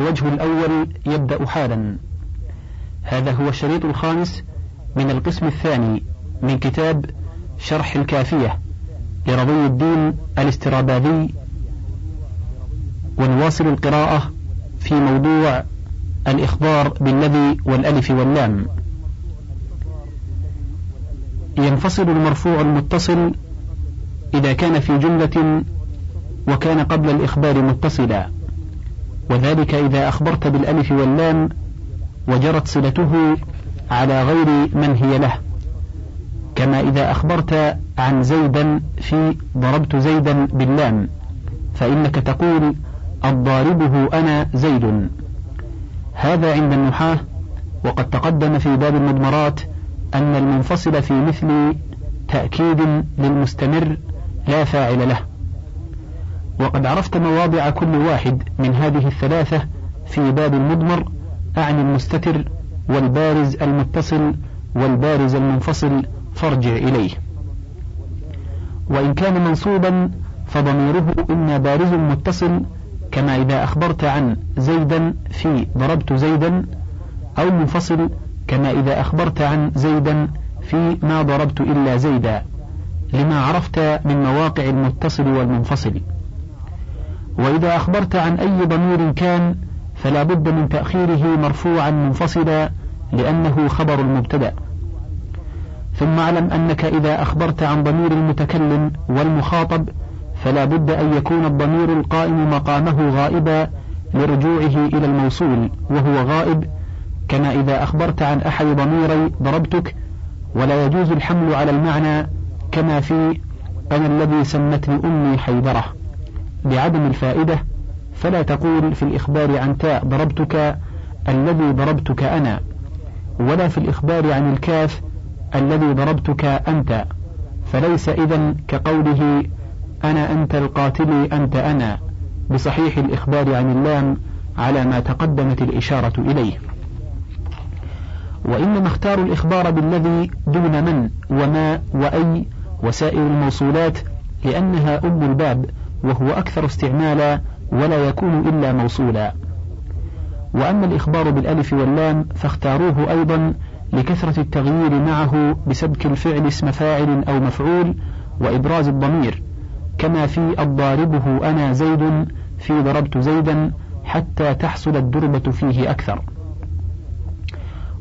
الوجه الأول يبدأ حالا. هذا هو الشريط الخامس من القسم الثاني من كتاب شرح الكافية لرضي الدين الاستراباذي ونواصل القراءة في موضوع الإخبار بالذي والألف واللام. ينفصل المرفوع المتصل إذا كان في جملة وكان قبل الإخبار متصلا. وذلك إذا أخبرت بالألف واللام وجرت صلته على غير من هي له. كما إذا أخبرت عن زيدا في ضربت زيدا باللام فإنك تقول الضاربه أنا زيد. هذا عند النحاة وقد تقدم في باب المضمرات أن المنفصل في مثل تأكيد للمستمر لا فاعل له. وقد عرفت مواضع كل واحد من هذه الثلاثة في باب المضمر أعني المستتر والبارز المتصل والبارز المنفصل فارجع إليه. وإن كان منصوبا فضميره إما بارز متصل كما إذا أخبرت عن زيدا في ضربت زيدا أو منفصل كما إذا أخبرت عن زيدا في ما ضربت إلا زيدا لما عرفت من مواقع المتصل والمنفصل. وإذا أخبرت عن أي ضمير كان فلا بد من تأخيره مرفوعا منفصلا لأنه خبر المبتدأ. ثم اعلم أنك إذا أخبرت عن ضمير المتكلم والمخاطب فلا بد أن يكون الضمير القائم مقامه غائبا لرجوعه إلى الموصول وهو غائب كما إذا أخبرت عن أحد ضميري ضربتك ولا يجوز الحمل على المعنى كما في أنا الذي سمتني أمي حيدرة لعدم الفائدة فلا تقول في الإخبار عن تاء ضربتك الذي ضربتك أنا ولا في الإخبار عن الكاف الذي ضربتك أنت. فليس إذا كقوله أنا أنت القاتل أنت أنا بصحيح الإخبار عن اللام على ما تقدمت الإشارة إليه. وإنما اختاروا الإخبار بالذي دون من وما وأي وسائر الموصولات لأنها أم الباب وهو أكثر استعمالا ولا يكون إلا موصولا. وأما الإخبار بالألف واللام فاختاروه أيضا لكثرة التغيير معه بسبك الفعل اسم فاعل أو مفعول وإبراز الضمير كما في الضاربه أنا زيد في ضربت زيدا حتى تحصل الدربة فيه أكثر.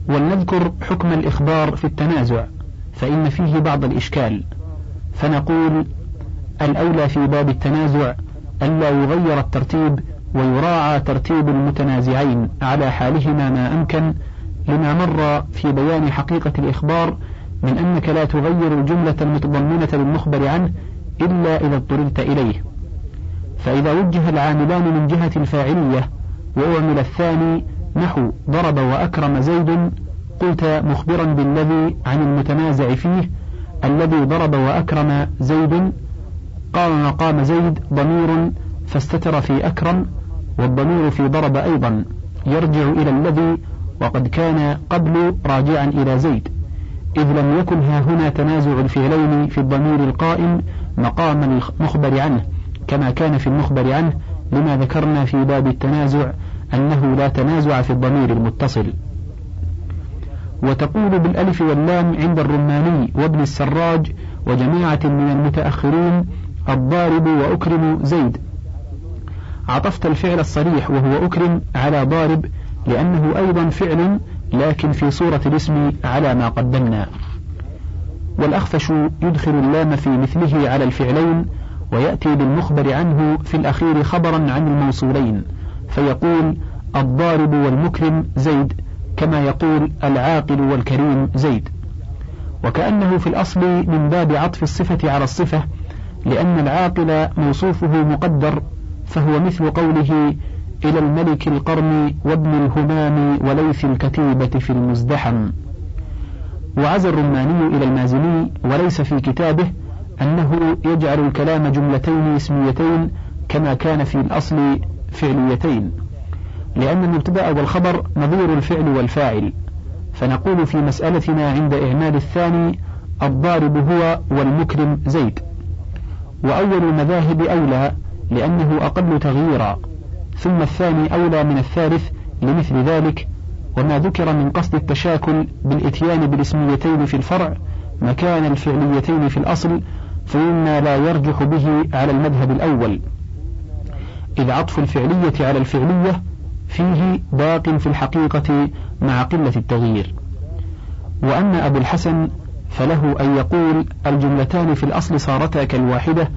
ولنذكر حكم الإخبار في التنازع فإن فيه بعض الإشكال فنقول الأولى في باب التنازع ألا يغير الترتيب ويراعى ترتيب المتنازعين على حالهما ما أمكن لما مر في بيان حقيقة الإخبار من أنك لا تغير الجملة المتضمنة للمخبر عنه إلا إذا اضطررت إليه. فإذا وجه العاملان من جهة الفاعلية وأعمل الثاني نحو ضرب وأكرم زيد قلت مخبرا بالذي عن المتنازع فيه الذي ضرب وأكرم زيد قام مقام زيد ضمير فاستتر في أكرم والضمير في ضرب أيضا. يرجع إلى الذي وقد كان قبل راجعا إلى زيد. إذ لم يكن ها هنا تنازع الفعلين في الضمير القائم مقام المخبر عنه كما كان في المخبر عنه لما ذكرنا في باب التنازع أنه لا تنازع في الضمير المتصل. وتقول بالألف واللام عند الرماني وابن السراج وجماعة من المتأخرين الضارب وأكرم زيد. عطفت الفعل الصريح وهو أكرم على ضارب لأنه أيضا فعل لكن في صورة الاسم على ما قدمنا. والأخفش يدخل اللام في مثله على الفعلين ويأتي بالمخبر عنه في الأخير خبرا عن الموصولين فيقول الضارب والمكرم زيد كما يقول العاقل والكريم زيد. وكأنه في الأصل من باب عطف الصفة على الصفة لأن العاقل موصوفه مقدر فهو مثل قوله إلى الملك القرن وابن الهمام وليث الكتيبة في المزدحم. وعزى الرماني إلى المازني وليس في كتابه أنه يجعل الكلام جملتين اسميتين كما كان في الأصل فعليتين لأن المبتدأ والخبر نظير الفعل والفاعل. فنقول في مسألتنا عند إعمال الثاني الضارب هو والمكرم زيد. وأول المذاهب أولى لأنه أقل تغييرا ثم الثاني أولى من الثالث لمثل ذلك وما ذكر من قصد التشاكل بالإتيان بالاسميتين في الفرع مكان الفعليتين في الأصل فإما لا يرجح به على المذهب الأول. إذ عطف الفعلية على الفعلية فيه باق في الحقيقة مع قلة التغيير. وأما أبو الحسن فله أن يقول الجملتان في الأصل صارتا كالواحدة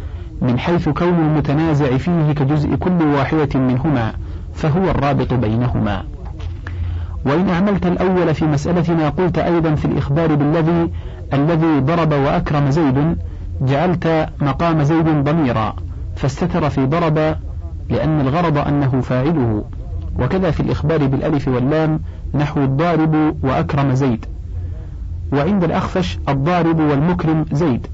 من حيث كون المتنازع فيه كجزء كل واحدة منهما فهو الرابط بينهما. وإن أعملت الأول في مسألتنا قلت أيضا في الإخبار بالذي الذي ضرب وأكرم زيد جعلت مقام زيد ضميرا فاستتر في ضرب لأن الغرض أنه فاعله. وكذا في الإخبار بالألف واللام نحو الضارب وأكرم زيد. وعند الأخفش الضارب والمكرم زيد.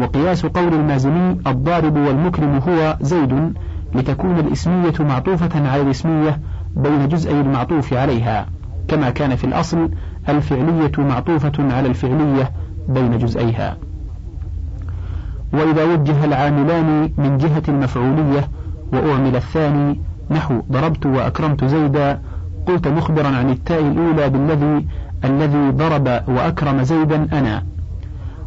وقياس قول المازني الضارب والمكرم هو زيد لتكون الإسمية معطوفة على الإسمية بين جزئي المعطوف عليها كما كان في الأصل الفعلية معطوفة على الفعلية بين جزئيها. وإذا وجه العاملان من جهة المفعولية وأعمل الثاني نحو ضربت وأكرمت زيدا قلت مخبرا عن التاء الأولى بالذي الذي ضرب وأكرم زيدا أنا.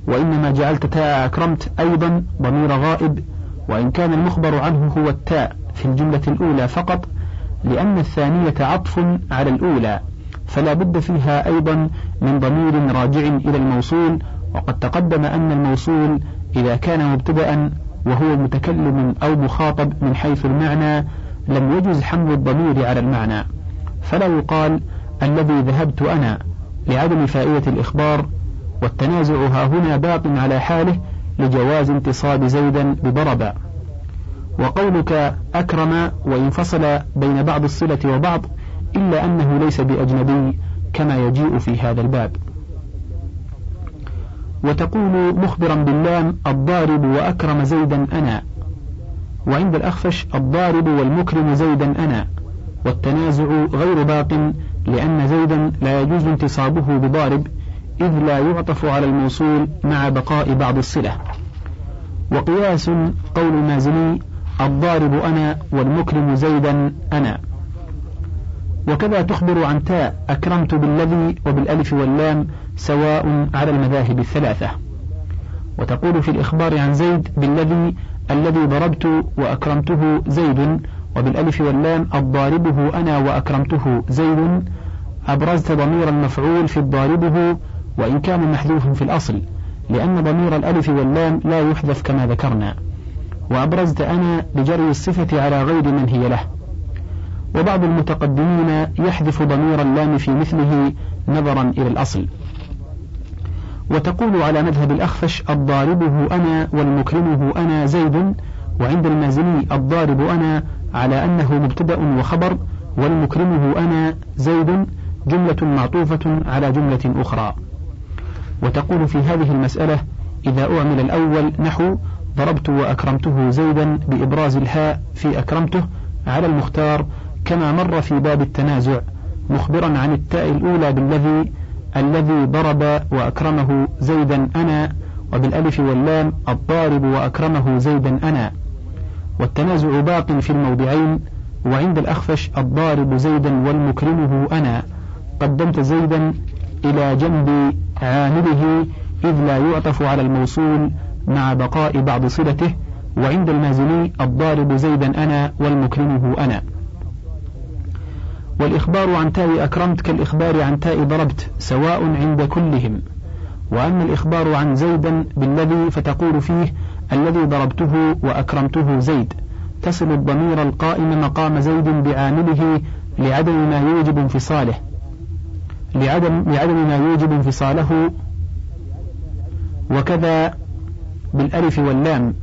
وإنما جعلت تاء أكرمت أيضا ضمير غائب وإن كان المخبر عنه هو التاء في الجملة الأولى فقط لأن الثانية عطف على الأولى فلا بد فيها أيضا من ضمير راجع إلى الموصول وقد تقدم أن الموصول إذا كان مبتدأ وهو متكلم أو مخاطب من حيث المعنى لم يجز حمل الضمير على المعنى. فلا يقال الذي ذهبت أنا. لعدم فائدة الإخبار والتنازع ها هنا باق على حاله لجواز انتصاب زيدا بضرب وقولك أكرم وانفصل بين بعض الصلة وبعض إلا أنه ليس بأجنبي كما يجيء في هذا الباب. وتقول مخبرا باللام الضارب وأكرم زيدا أنا. وعند الأخفش الضارب والمكرم زيدا أنا. والتنازع غير باق لأن زيدا لا يجوز انتصابه بضارب إذ لا يعطف على الموصول مع بقاء بعض الصلة. وقياس قول المازني الضارب أنا والمكرم زيدا أنا. وكذا تخبر عن تاء أكرمت بالذي وبالألف واللام سواء على المذاهب الثلاثة. وتقول في الإخبار عن زيد بالذي الذي ضربت وأكرمته زيد وبالألف واللام الضاربه أنا وأكرمته زيد أبرزت ضمير المفعول في الضاربه وإن كان محذوف في الأصل لأن ضمير الألف واللام لا يحذف كما ذكرنا. وأبرزت أنا لجري الصفة على غير من هي له. وبعض المتقدمين يحذف ضمير اللام في مثله نظرا إلى الأصل. وتقول على مذهب الأخفش الضاربه أنا والمكرمه أنا زيد وعند المازني الضارب أنا على أنه مبتدأ وخبر والمكرمه أنا زيد جملة معطوفة على جملة أخرى. وتقول في هذه المسألة إذا أعمل الأول نحو ضربت وأكرمته زيدا بإبراز الهاء في أكرمته على المختار كما مر في باب التنازع مخبرا عن التاء الأولى بالذي الذي ضرب وأكرمه زيدا أنا وبالألف واللام الضارب وأكرمه زيدا أنا. والتنازع باق في الموضعين وعند الأخفش الضارب زيدا والمكرمه أنا. قدمت زيدا إلى جنب عامله إذ لا يعطف على الموصول مع بقاء بعض صلته وعند المازني الضارب زيدا أنا والمكرمه أنا. والإخبار عن تاء أكرمت كالإخبار عن تاء ضربت سواء عند كلهم. وأما الإخبار عن زيدا بالذي فتقول فيه الذي ضربته وأكرمته زيد. تصل الضمير القائم مقام زيد بعامله لعدم ما يوجب انفصاله. لعدم لعدم ما يوجب انفصاله. وكذا بالألف واللام.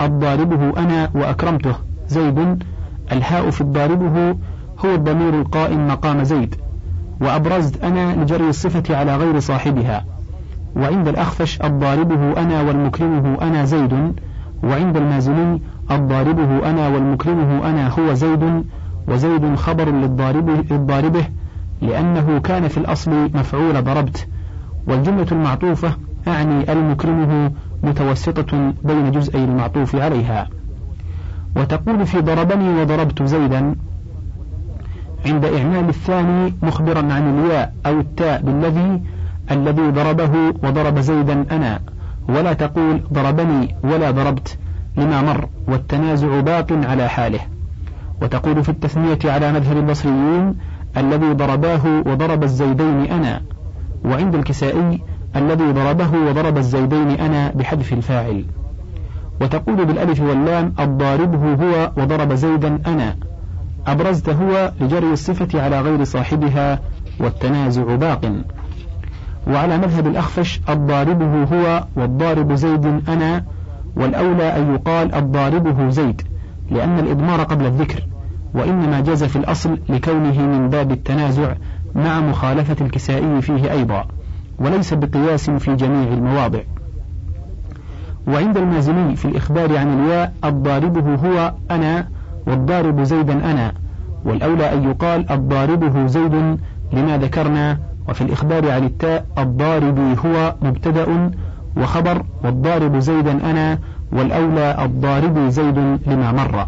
الضاربه أنا وأكرمته. زيد. الهاء في الضاربه هو الضمير القائم مقام زيد. وأبرزت أنا لجري الصفة على غير صاحبها. وعند الأخفش الضاربه أنا والمكرمه أنا زيد وعند المازني الضاربه أنا والمكرمه أنا هو زيد وزيد خبر للضاربه, للضاربه لأنه كان في الأصل مفعول ضربت والجملة المعطوفة أعني المكرمه متوسطة بين جزئي المعطوف عليها. وتقول في ضربني وضربت زيدا عند إعمال الثاني مخبرا عن الياء أو التاء بالذي الذي ضربه وضرب زيدا أنا ولا تقول ضربني ولا ضربت لما مر والتنازع باق على حاله. وتقول في التثنية على مذهب البصريين الذي ضرباه وضرب الزيدين أنا وعند الكسائي الذي ضربه وضرب الزيدين أنا بحذف الفاعل. وتقول بالألف واللام الضاربه هو وضرب زيدا أنا أبرزت هو لجري الصفة على غير صاحبها والتنازع باق. وعلى مذهب الأخفش الضاربه هو والضارب زيد أنا والأولى أن يقال الضاربه زيد لأن الإضمار قبل الذكر وإنما جاز في الأصل لكونه من باب التنازع مع مخالفة الكسائي فيه أيضا وليس بقياس في جميع المواضع. وعند المازني في الإخبار عن الياء الضاربه هو أنا والضارب زيدا أنا والأولى أن يقال الضاربه زيد لما ذكرنا وفي الإخبار عن التاء الضارب هو مبتدأ وخبر والضارب زيدا أنا والأولى الضارب زيد لما مر.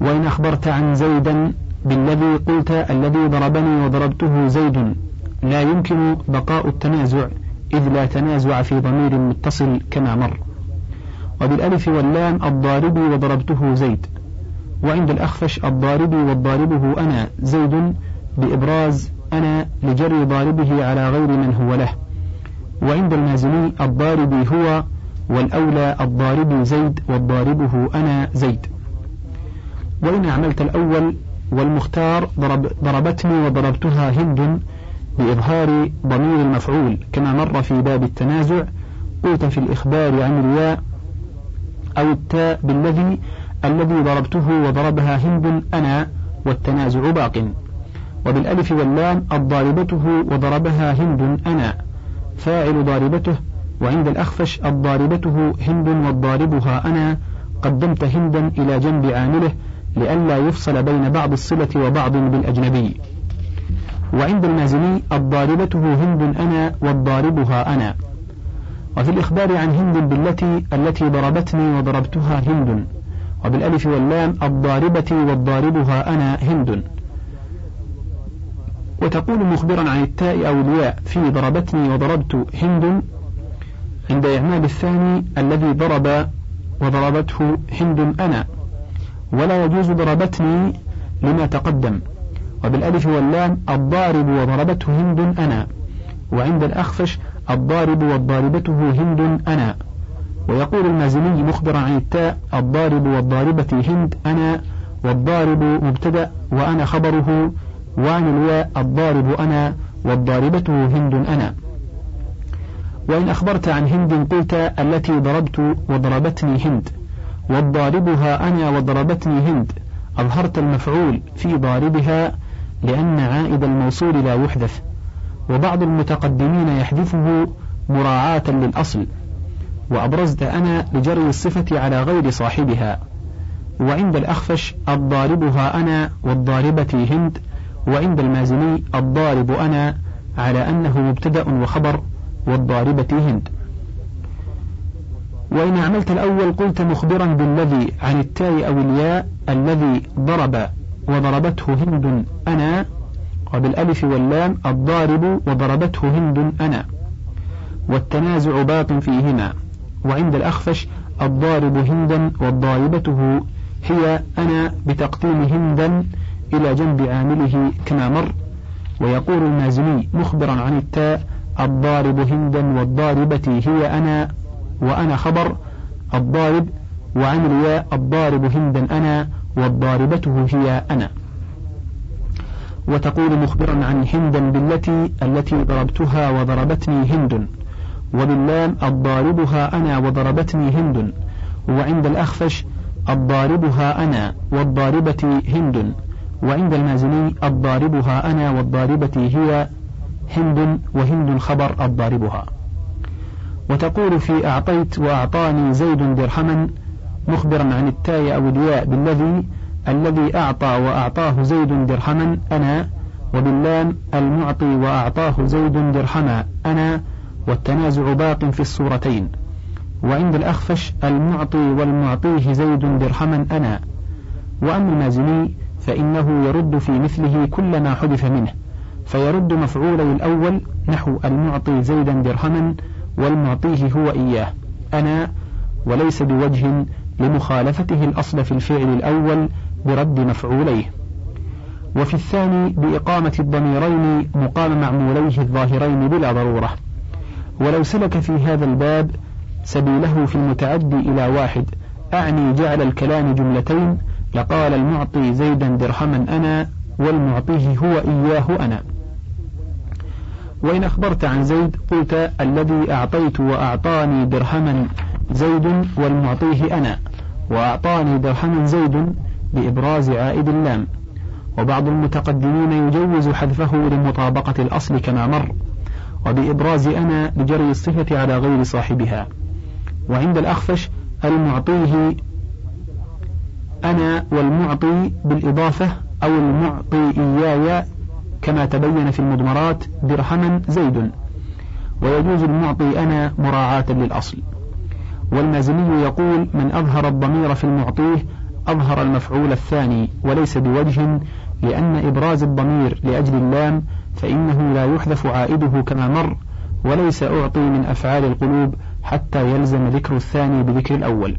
وإن أخبرت عن زيدا بالذي قلت الذي ضربني وضربته زيد لا يمكن بقاء التنازع إذ لا تنازع في ضمير متصل كما مر. وبالألف واللام الضارب وضربته زيد. وعند الأخفش الضارب والضاربه أنا زيد بإبراز أنا لجر ضاربه على غير من هو له. وعند المازني الضارب هو والأولى الضارب زيد والضاربه أنا زيد. وإن عملت الأول والمختار ضرب ضربتني وضربتها هند بإظهار ضمير المفعول كما مر في باب التنازع. قلت في الإخبار عن الياء أو التاء بالذي الذي ضربته وضربها هند أنا والتنازع باق. وبالألف واللام الضاربته وضربها هند أنا فاعل ضاربته وعند الأخفش الضاربته هند والضاربها أنا قدمت هندا إلى جنب عامله لئلا يفصل بين بعض الصلة وبعض بالأجنبي. وعند المازني الضاربته هند أنا والضاربها أنا. وفي الإخبار عن هند بالتي التي ضربتني وضربتها هند. وبالألف واللام الضاربة والضاربها أنا هند. وتقول مخبرا عن التاء أو الياء في ضربتني وضربت هند. عند إعمال الثاني الذي ضرب وضربته هند أنا. ولا يجوز ضربتني لما تقدم. وبالألف واللام الضارب وضربته هند أنا. وعند الأخفش الضارب والضاربته هند أنا. ويقول المازني مخبرا عن التاء الضارب والضاربة هند أنا والضارب مبتدأ وأنا خبره. وعن الواء الضارب أنا والضاربة هند أنا. وإن أخبرت عن هند قلت التي ضربت وضربتني هند والضاربها أنا وضربتني هند. أظهرت المفعول في ضاربها لأن عائد الموصول لا يحدث وبعض المتقدمين يحذفه مراعاة للأصل. وأبرزت أنا لجري الصفة على غير صاحبها. وعند الأخفش الضاربها أنا والضاربة هند وعند المازني الضارب أنا على أنه مبتدأ وخبر والضاربة هند. وإن عملت الأول قلت مخبرا بالذي عن التاء أو الياء الذي ضرب وضربته هند أنا وبالألف واللام الضارب وضربته هند أنا. والتنازع باق فيهما. وعند الأخفش الضارب هندا والضاربته هي أنا بتقديم هندا إلى جنب عامله كما مر ويقول المازني مخبرا عن التاء الضارب هندا والضاربة هي أنا وأنا خبر الضارب وعن الياء الضارب هندا أنا والضاربته هي أنا. وتقول مخبرا عن هندا بالتي التي ضربتها وضربتني هند وباللام الضاربها أنا وضربتني هند وعند الأخفش الضاربها أنا والضاربة هند. وعند المازني الضاربها أنا والضاربة هي هند وهند خبر الضاربها. وتقول في أعطيت وأعطاني زيد درهما مخبرا عن التاء أو الياء بالذي الذي أعطى وأعطاه زيد درهما أنا وباللام المعطي وأعطاه زيد درهما أنا والتنازع باق في الصورتين. وعند الأخفش المعطي والمعطيه زيد درهما أنا. وأما المازني فإنه يرد في مثله كل ما حذف منه فيرد مفعولي الأول نحو المعطي زيدا درهما والمعطيه هو إياه أنا وليس بوجه لمخالفته الأصل في الفعل الأول برد مفعوليه. وفي الثاني بإقامة الضميرين مقام معموليه الظاهرين بلا ضرورة. ولو سلك في هذا الباب سبيله في المتعدي إلى واحد أعني جعل الكلام جملتين لقال المعطي زيدا درهما أنا والمعطيه هو إياه أنا. وإن أخبرت عن زيد قلت الذي أعطيت وأعطاني درهما زيد والمعطيه أنا وأعطاني درهما زيد بإبراز عائد اللام. وبعض المتقدمين يجوز حذفه لمطابقة الأصل كما مر وبإبراز أنا لجري الصفة على غير صاحبها. وعند الأخفش المعطيه أنا والمعطي بالإضافة أو المعطي إياي كما تبين في المضمرات درهما زيد. ويجوز المعطي أنا مراعاة للأصل. والمازني يقول من أظهر الضمير في المعطيه أظهر المفعول الثاني وليس بوجه لأن إبراز الضمير لأجل اللام فإنه لا يحذف عائده كما مر وليس أعطي من أفعال القلوب حتى يلزم ذكر الثاني بذكر الأول.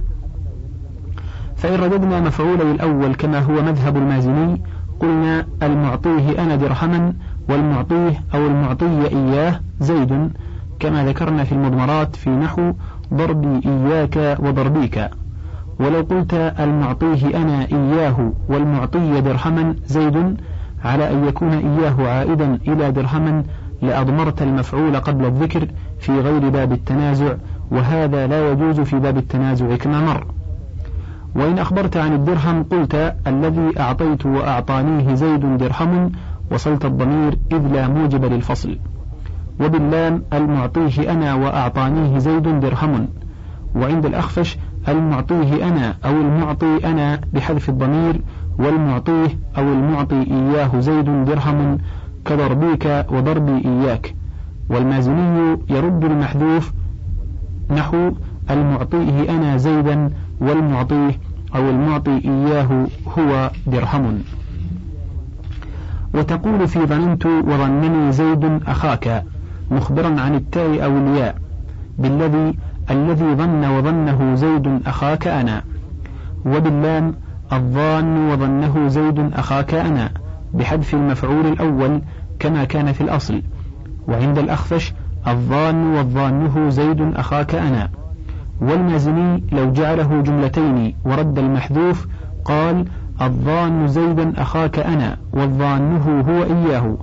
فإن رددنا مفعولي الأول كما هو مذهب المازني قلنا المعطيه أنا درهما والمعطيه أو المعطي إياه زيد كما ذكرنا في المضمرات في نحو ضربي إياك وضربيك. ولو قلت المعطيه أنا إياه والمعطي درهما زيد على أن يكون إياه عائدا إلى درهما لأضمرت المفعول قبل الذكر في غير باب التنازع وهذا لا يجوز في باب التنازع كما مر. وإن أخبرت عن الدرهم قلت الذي أعطيت وأعطانيه زيد درهم وصلت الضمير إذ لا موجب للفصل. وباللام المعطيه أنا وأعطانيه زيد درهم. وعند الأخفش المعطيه أنا أو المعطي أنا بحذف الضمير والمعطيه أو المعطي إياه زيد درهم كضربيك وضربي إياك. والمازني يرد المحذوف نحو المعطيه أنا زيدا والمعطيه أو المعطي إياه هو درهم. وتقول في ظننت وظنني زيد أخاك مخبرا عن التاء أو الياء بالذي الذي ظن وظنه زيد أخاك أنا. وباللام الظان وظنه زيد أخاك أنا بحذف المفعول الأول كما كان في الأصل. وعند الأخفش الظان والظانه زيد أخاك أنا. والمازني لو جعله جملتين ورد المحذوف قال الظان زيدا أخاك أنا والظانه هو إياه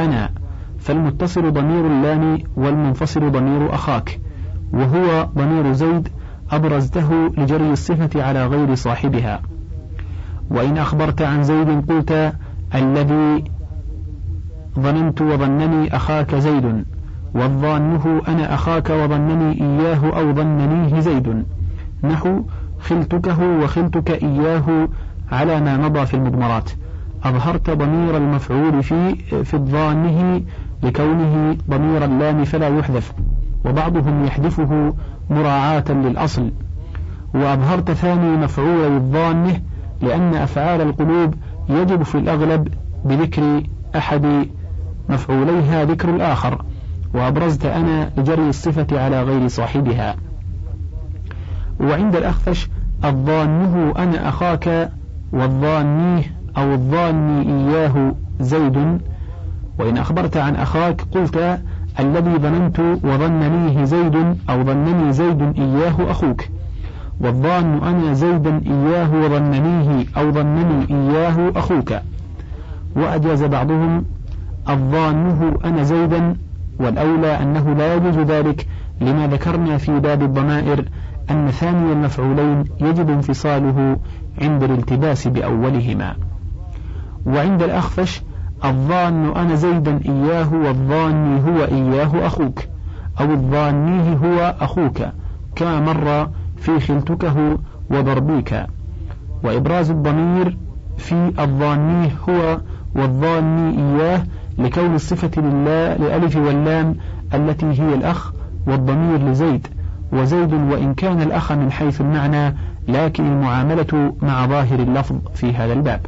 أنا فالمتصل ضمير اللام والمنفصل ضمير أخاك وهو ضمير زيد أبرزته لجري الصفة على غير صاحبها. وإن أخبرت عن زيد قلت الذي ظننت وظنني أخاك زيد. والظانه أنا أخاك وظنني إياه أو ظننيه زيد. نحو خلتكه وخلتك إياه على ما مضى في المضمرات. أظهرت ضمير المفعول في في الظانه لكونه ضمير اللام فلا يحذف وبعضهم يحذفه مراعاة للأصل. وأظهرت ثاني مفعول الظانه لأن أفعال القلوب يجب في الأغلب بذكر أحد مفعوليها ذكر الآخر. وأبرزت أنا لجري الصفة على غير صاحبها. وعند الأخفش الظانه أنا أخاك والظانيه أو الظاني إياه زيد. وإن أخبرت عن أخاك قلت الذي ظننت وظننيه زيد أو ظنني زيد إياه أخوك. والظان أنا زيدا إياه وظننيه أو ظنني إياه أخوك. وأجاز بعضهم الظانه أنا زيدا والأولى أنه لا يجوز ذلك لما ذكرنا في باب الضمائر أن ثاني المفعولين يجب انفصاله عند الالتباس بأولهما. وعند الأخفش الظان أنا زيدا إياه والظاني هو إياه أخوك أو الظانيه هو أخوك كما مر في خلتكه وضربيك. وإبراز الضمير في الظانيه هو والظاني إياه لكون الصفة لله لألف واللام التي هي الأخ والضمير لزيد وزيد وإن كان الأخ من حيث المعنى لكن المعاملة مع ظاهر اللفظ في هذا الباب.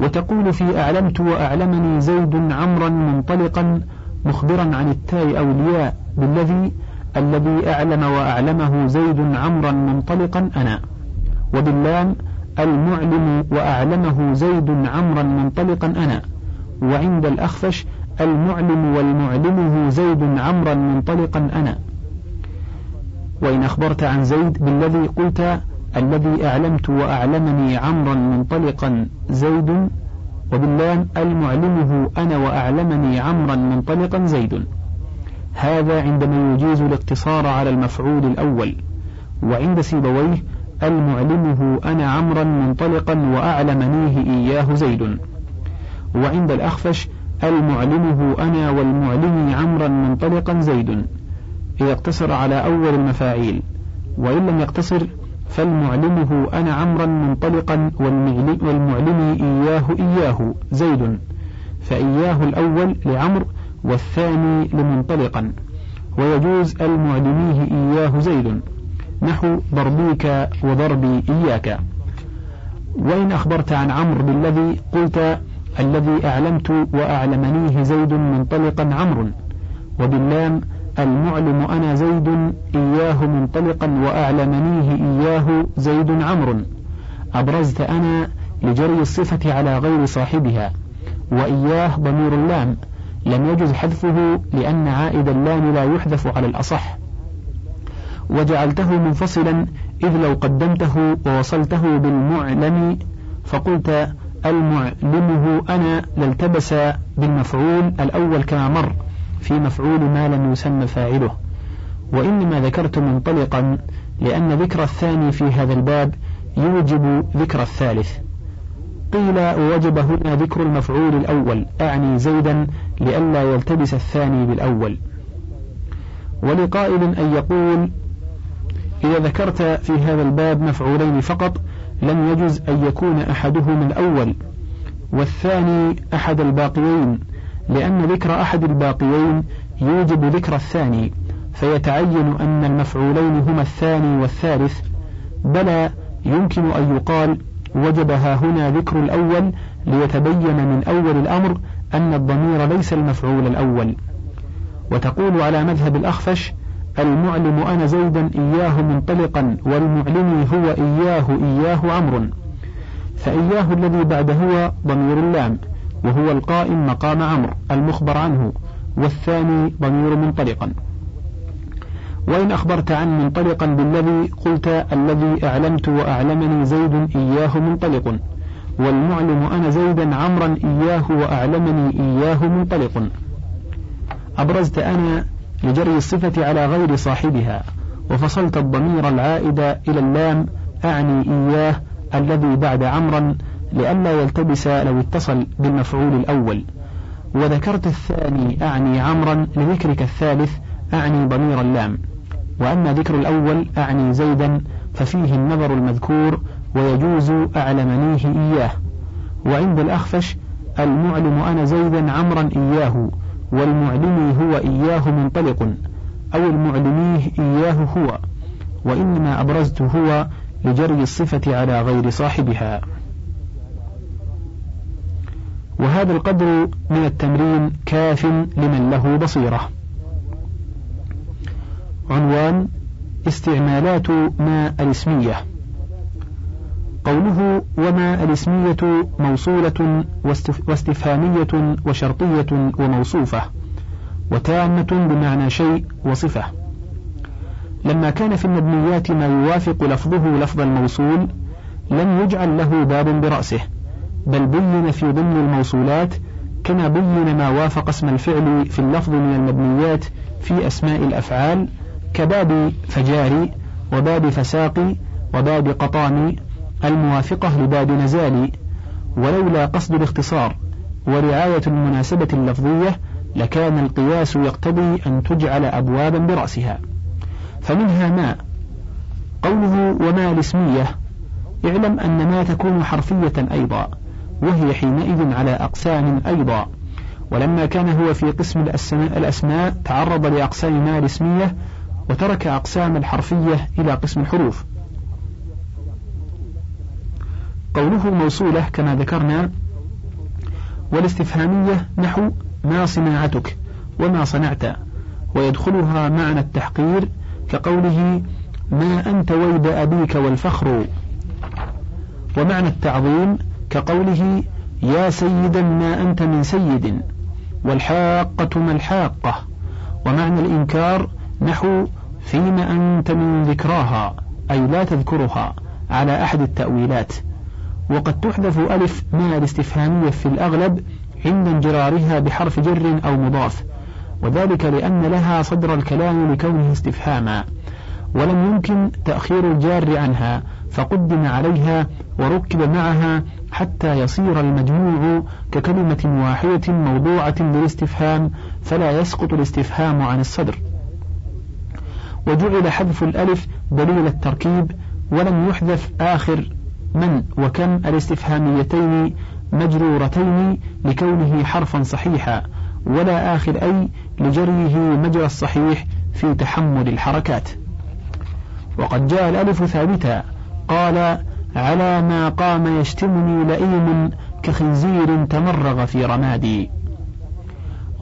وتقول في أعلمت وأعلمني زيد عمرا منطلقا مخبرا عن التاء أولياء بالذي الذي أعلم وأعلمه زيد عمرا منطلقا أنا. وباللام المعلم وأعلمه زيد عمرا منطلقا أنا. وعند الأخفش المعلم والمعلمه زيد عمرا منطلقا أنا. وإن أخبرت عن زيد بالذي قلت الذي أعلمت وأعلمني عمرا منطلقا زيد وباللام المعلمه أنا وأعلمني عمرا منطلقا زيد. هذا عندما يجيز الاقتصار على المفعول الأول. وعند سيبويه المعلمه أنا عمرا منطلقا وأعلمنيه إياه زيد. وعند الأخفش المعلمه أنا والمعلمي عمرا منطلقا زيد. إذا اقتصر على أول المفاعيل وإن لم يقتصر فالمعلمه أنا عمرا منطلقا والمعلمي إياه إياه زيد. فإياه الأول لعمر والثاني لمنطلقا. ويجوز المعلميه إياه زيد. نحو ضربيك وضربي إياك. وإن أخبرت عن عمرو بالذي قلت الذي أعلمت وأعلمنيه زيد منطلقا عمرو. وباللام المعلم أنا زيد إياه منطلقا وأعلمنيه إياه زيد عمرو. أبرزت أنا لجري الصفة على غير صاحبها. وإياه ضمير اللام. لم يجز حذفه لأن عائد اللام لا يحذف على الأصح. وجعلته منفصلا إذ لو قدمته ووصلته بالمعلم فقلت المعلمه أنا لالتبس بالمفعول الأول كما مر في مفعول ما لم يسمى فاعله. وإنما ذكرت منطلقا لأن ذكر الثاني في هذا الباب يوجب ذكر الثالث. قيل وجب هنا ذكر المفعول الأول أعني زيدا لئلا يلتبس الثاني بالأول. ولقائل أن يقول إذا ذكرت في هذا الباب مفعولين فقط لم يجز أن يكون أحدهما الأول والثاني أحد الباقيين لأن ذكر أحد الباقيين يوجب ذكر الثاني فيتعين أن المفعولين هما الثاني والثالث بلى يمكن أن يقال وجب ها هنا ذكر الأول ليتبين من أول الأمر أن الضمير ليس المفعول الأول. وتقول على مذهب الأخفش المعلم أنا زيدا إياه منطلقا والمعلم هو إياه إياه عمرو فإياه الذي بعد هو ضمير اللام وهو القائم مقام عمرو المخبر عنه والثاني ضمير منطلقا. وإن أخبرت عن منطلقا بالذي قلت الذي أعلمت وأعلمني زيد إياه منطلق والمعلم أنا زيدا عمرا إياه وأعلمني إياه منطلق. أبرزت أنا لجري الصفة على غير صاحبها وفصلت الضمير العائد إلى اللام أعني إياه الذي بعد عمرا لئلا يلتبس لو اتصل بالمفعول الأول. وذكرت الثاني أعني عمرا لذكرك الثالث أعني ضمير اللام. وأما ذكر الأول أعني زيدا ففيه النظر المذكور ويجوز أعلمنيه إياه. وعند الأخفش المعلم أنا زيدا عمرا إياه والمعلمي هو إياه منطلق أو المعلميه إياه هو وإنما أبرزت هو لجري الصفة على غير صاحبها. وهذا القدر من التمرين كاف لمن له بصيرة. عنوان استعمالات ما الاسمية. قوله وما الاسمية موصولة واستفهامية وشرطية وموصوفة وتامة بمعنى شيء وصفة. لما كان في المبنيات ما يوافق لفظه لفظ الموصول لم يجعل له باب برأسه بل بين في ضمن الموصولات كما بين ما وافق اسم الفعل في اللفظ من المبنيات في أسماء الأفعال كباب فجاري وباب فساقي وباب قطامي الموافقة لباب نزالي ولولا قصد الاختصار ورعاية المناسبة اللفظية لكان القياس يقتضي أن تجعل أبوابا برأسها. فمنها ما؟ قوله وما الاسمية؟ اعلم أن ما تكون حرفية أيضا وهي حينئذ على أقسام أيضا. ولما كان هو في قسم الأسماء تعرض لأقسام ما الاسمية وترك أقسام الحرفية إلى قسم الحروف. قوله موصولة كما ذكرنا والاستفهامية نحو ما صناعتك وما صنعت ويدخلها معنى التحقير كقوله ما أنت ويد أبيك والفخر. ومعنى التعظيم كقوله يا سيدا ما أنت من سيد والحاقة ما الحاقة. ومعنى الإنكار نحو فيما أنت من ذكراها أي لا تذكرها على أحد التأويلات. وقد تحذف ألف ما الاستفهامية في الأغلب عند انجرارها بحرف جر أو مضاف وذلك لأن لها صدر الكلام لكونه استفهاما. ولم يمكن تأخير الجار عنها فقدم عليها وركب معها حتى يصير المجموع ككلمة واحدة موضوعة للاستفهام فلا يسقط الاستفهام عن الصدر. وجعل حذف الألف دليل التركيب ولم يحذف آخر من وكم الاستفهاميتين مجرورتين لكونه حرفا صحيحا ولا آخر أي لجريه مجرى الصحيح في تحمل الحركات. وقد جاء الألف ثابتا قال على ما قام يشتمني لئيم كخنزير تمرغ في رمادي.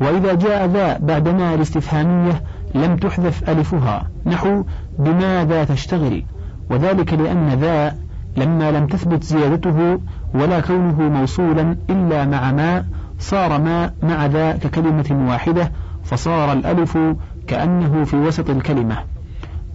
وإذا جاء ذا بعد ما الاستفهامية لم تحذف ألفها نحو بماذا تشتغل؟ وذلك لأن ذا لما لم تثبت زيادته ولا كونه موصولا إلا مع ما صار ما مع ذا ككلمة واحدة فصار الألف كأنه في وسط الكلمة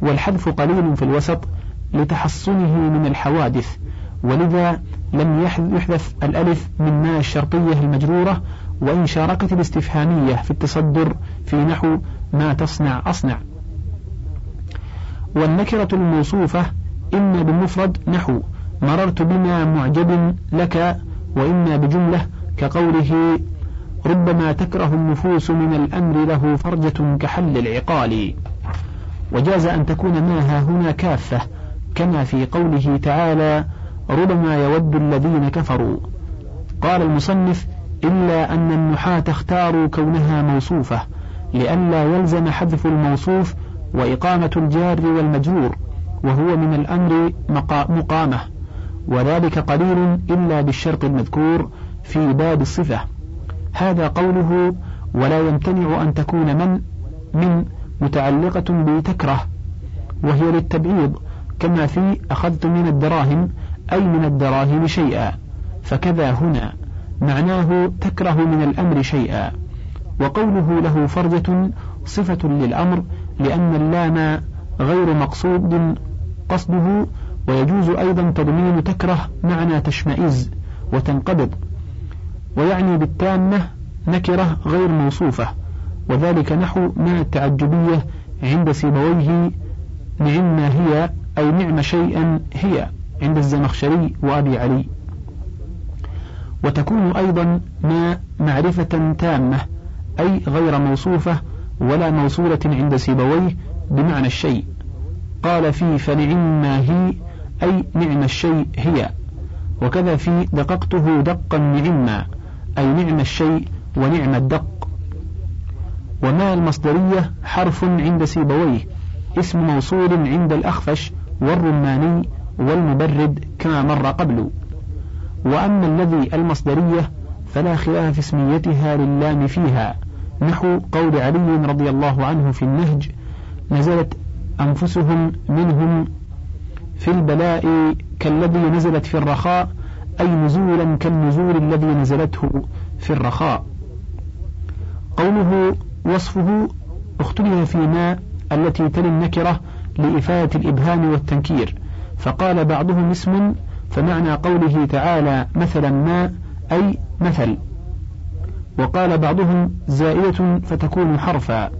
والحذف قليل في الوسط لتحصنه من الحوادث ولذا لم يحذف الألف من ما الشرطية المجرورة وإن شاركت الاستفهامية في التصدر في نحو ما تصنع أصنع. والنكرة الموصوفة إما بالمفرد نحو. مررت بما معجب لك وإما بجملة كقوله. ربما تكره النفوس من الأمر له فرجة كحل العقال. وجاز أن تكون ماها هنا كافة كما في قوله تعالى ربما يود الذين كفروا. قال المصنف إلا أن النحاة اختاروا كونها موصوفة لئلا يلزم حذف الموصوف وإقامة الجار والمجرور. وهو من الأمر مقامة وذلك قليل إلا بالشرط المذكور في باب الصفة. هذا قوله ولا يمتنع أن تكون من من متعلقة بتكره وهي للتبعيض كما في أخذت من الدراهم أي من الدراهم شيئا فكذا هنا معناه تكره من الأمر شيئا. وقوله له فرجة صفة للأمر لأن اللام غير مقصود قصده ويجوز أيضا تضمين تكره معنى تشمئز وتنقبض ويعني بالتامة نكرة غير موصوفة وذلك نحو من التعجبية عند سيبويه نعم ما هي أي نعم شيئا هي عند الزمخشري وأبي علي. وتكون أيضا ما معرفة تامة أي غير موصوفة ولا موصولة عند سيبويه بمعنى الشيء. قال في فنعم ما هي أي نعم الشيء هي. وكذا في دققته دقا نعما أي نعم الشيء ونعم الدق. وما المصدرية حرف عند سيبويه اسم موصول عند الأخفش والرماني والمبرد كما مر قبل. وأما الذي المصدرية فلا خلاف في اسميتها للام فيها نحو قول علي رضي الله عنه في النهج نزلت أنفسهم منهم في البلاء كالذي نزلت في الرخاء أي نزولا كالنزول الذي نزلته في الرخاء. قوله وصفه اختلف فيما التي تلي النكرة لإفادة الإبهام والتنكير. فقال بعضهم اسم فمعنى قوله تعالى مثلا ما أي مثل. وقال بعضهم زائدة فتكون حرفا.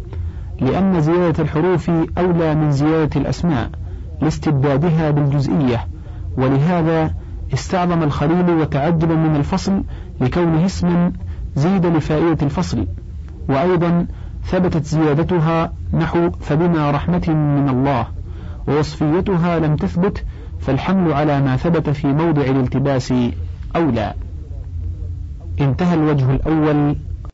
لأن زيادة الحروف أولى من زيادة الأسماء لاستبدادها بالجزئية ولهذا استعظم الخليل وتعجب من الفصل لكونه اسما زيد لفائدة الفصل وأيضا ثبتت زيادتها نحو فبما رحمة من الله ووصفيتها لم تثبت فالحمل على ما ثبت في موضع الالتباس أولى. انتهى الوجه الأول